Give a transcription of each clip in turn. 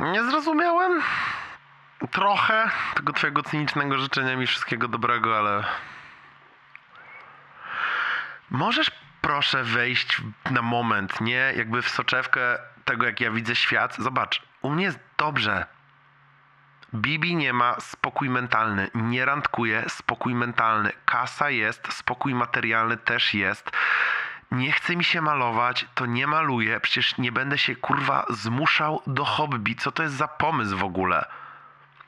Nie zrozumiałem trochę tego twojego cynicznego życzenia mi wszystkiego dobrego, ale... Możesz proszę wejść na moment, nie? Jakby w soczewkę tego, jak ja widzę świat. Zobacz, u mnie jest dobrze. Bibi nie ma spokój mentalny, nie randkuje spokój mentalny. Kasa jest, spokój materialny też jest. Nie chce mi się malować, to nie maluję. Przecież nie będę się kurwa zmuszał do hobby. Co to jest za pomysł w ogóle?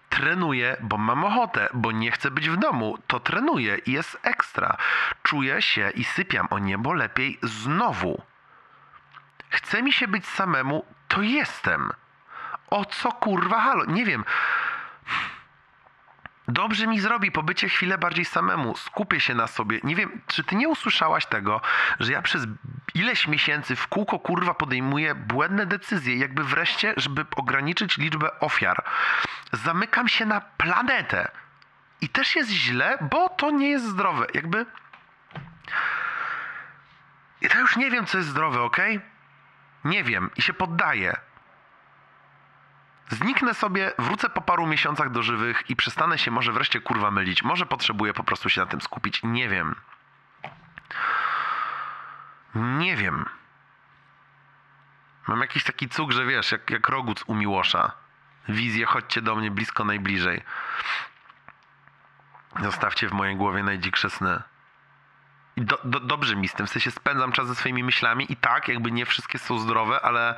Trenuję, bo mam ochotę, bo nie chcę być w domu. To trenuję i jest ekstra. Czuję się i sypiam o niebo lepiej znowu. Chce mi się być samemu, to jestem. O co kurwa halo? Nie wiem. Dobrze mi zrobi pobycie chwilę bardziej samemu. Skupię się na sobie. Nie wiem, czy ty nie usłyszałaś tego, że ja przez ileś miesięcy w kółko kurwa podejmuję błędne decyzje, jakby wreszcie, żeby ograniczyć liczbę ofiar. Zamykam się na planetę. I też jest źle, bo to nie jest zdrowe. Jakby. Ja już nie wiem, co jest zdrowe, ok? Nie wiem i się poddaję. Zniknę sobie, wrócę po paru miesiącach do żywych i przestanę się może wreszcie kurwa mylić. Może potrzebuję po prostu się na tym skupić. Nie wiem. Nie wiem. Mam jakiś taki cuk, że wiesz, jak, jak roguc u Miłosza. Wizję, chodźcie do mnie blisko, najbliżej. Zostawcie w mojej głowie najdziksze sny. Do, do, dobrze mi z tym, w sensie spędzam czas ze swoimi myślami i tak, jakby nie wszystkie są zdrowe, ale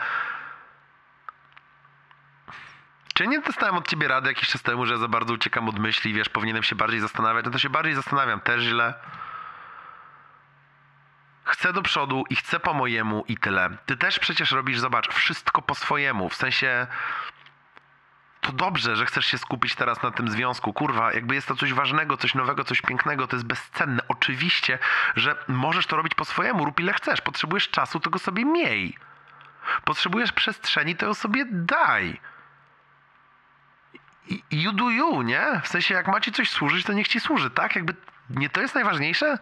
czy nie dostałem od ciebie rady jakiś czas temu, że za bardzo uciekam od myśli, wiesz, powinienem się bardziej zastanawiać? No to się bardziej zastanawiam, też źle. Chcę do przodu i chcę po mojemu i tyle. Ty też przecież robisz, zobacz, wszystko po swojemu. W sensie to dobrze, że chcesz się skupić teraz na tym związku. Kurwa, jakby jest to coś ważnego, coś nowego, coś pięknego, to jest bezcenne. Oczywiście, że możesz to robić po swojemu, rób ile chcesz. Potrzebujesz czasu, to go sobie miej. Potrzebujesz przestrzeni, to ją sobie daj you do you, nie? W sensie, jak macie coś służyć, to niech ci służy, tak? Jakby nie to jest najważniejsze?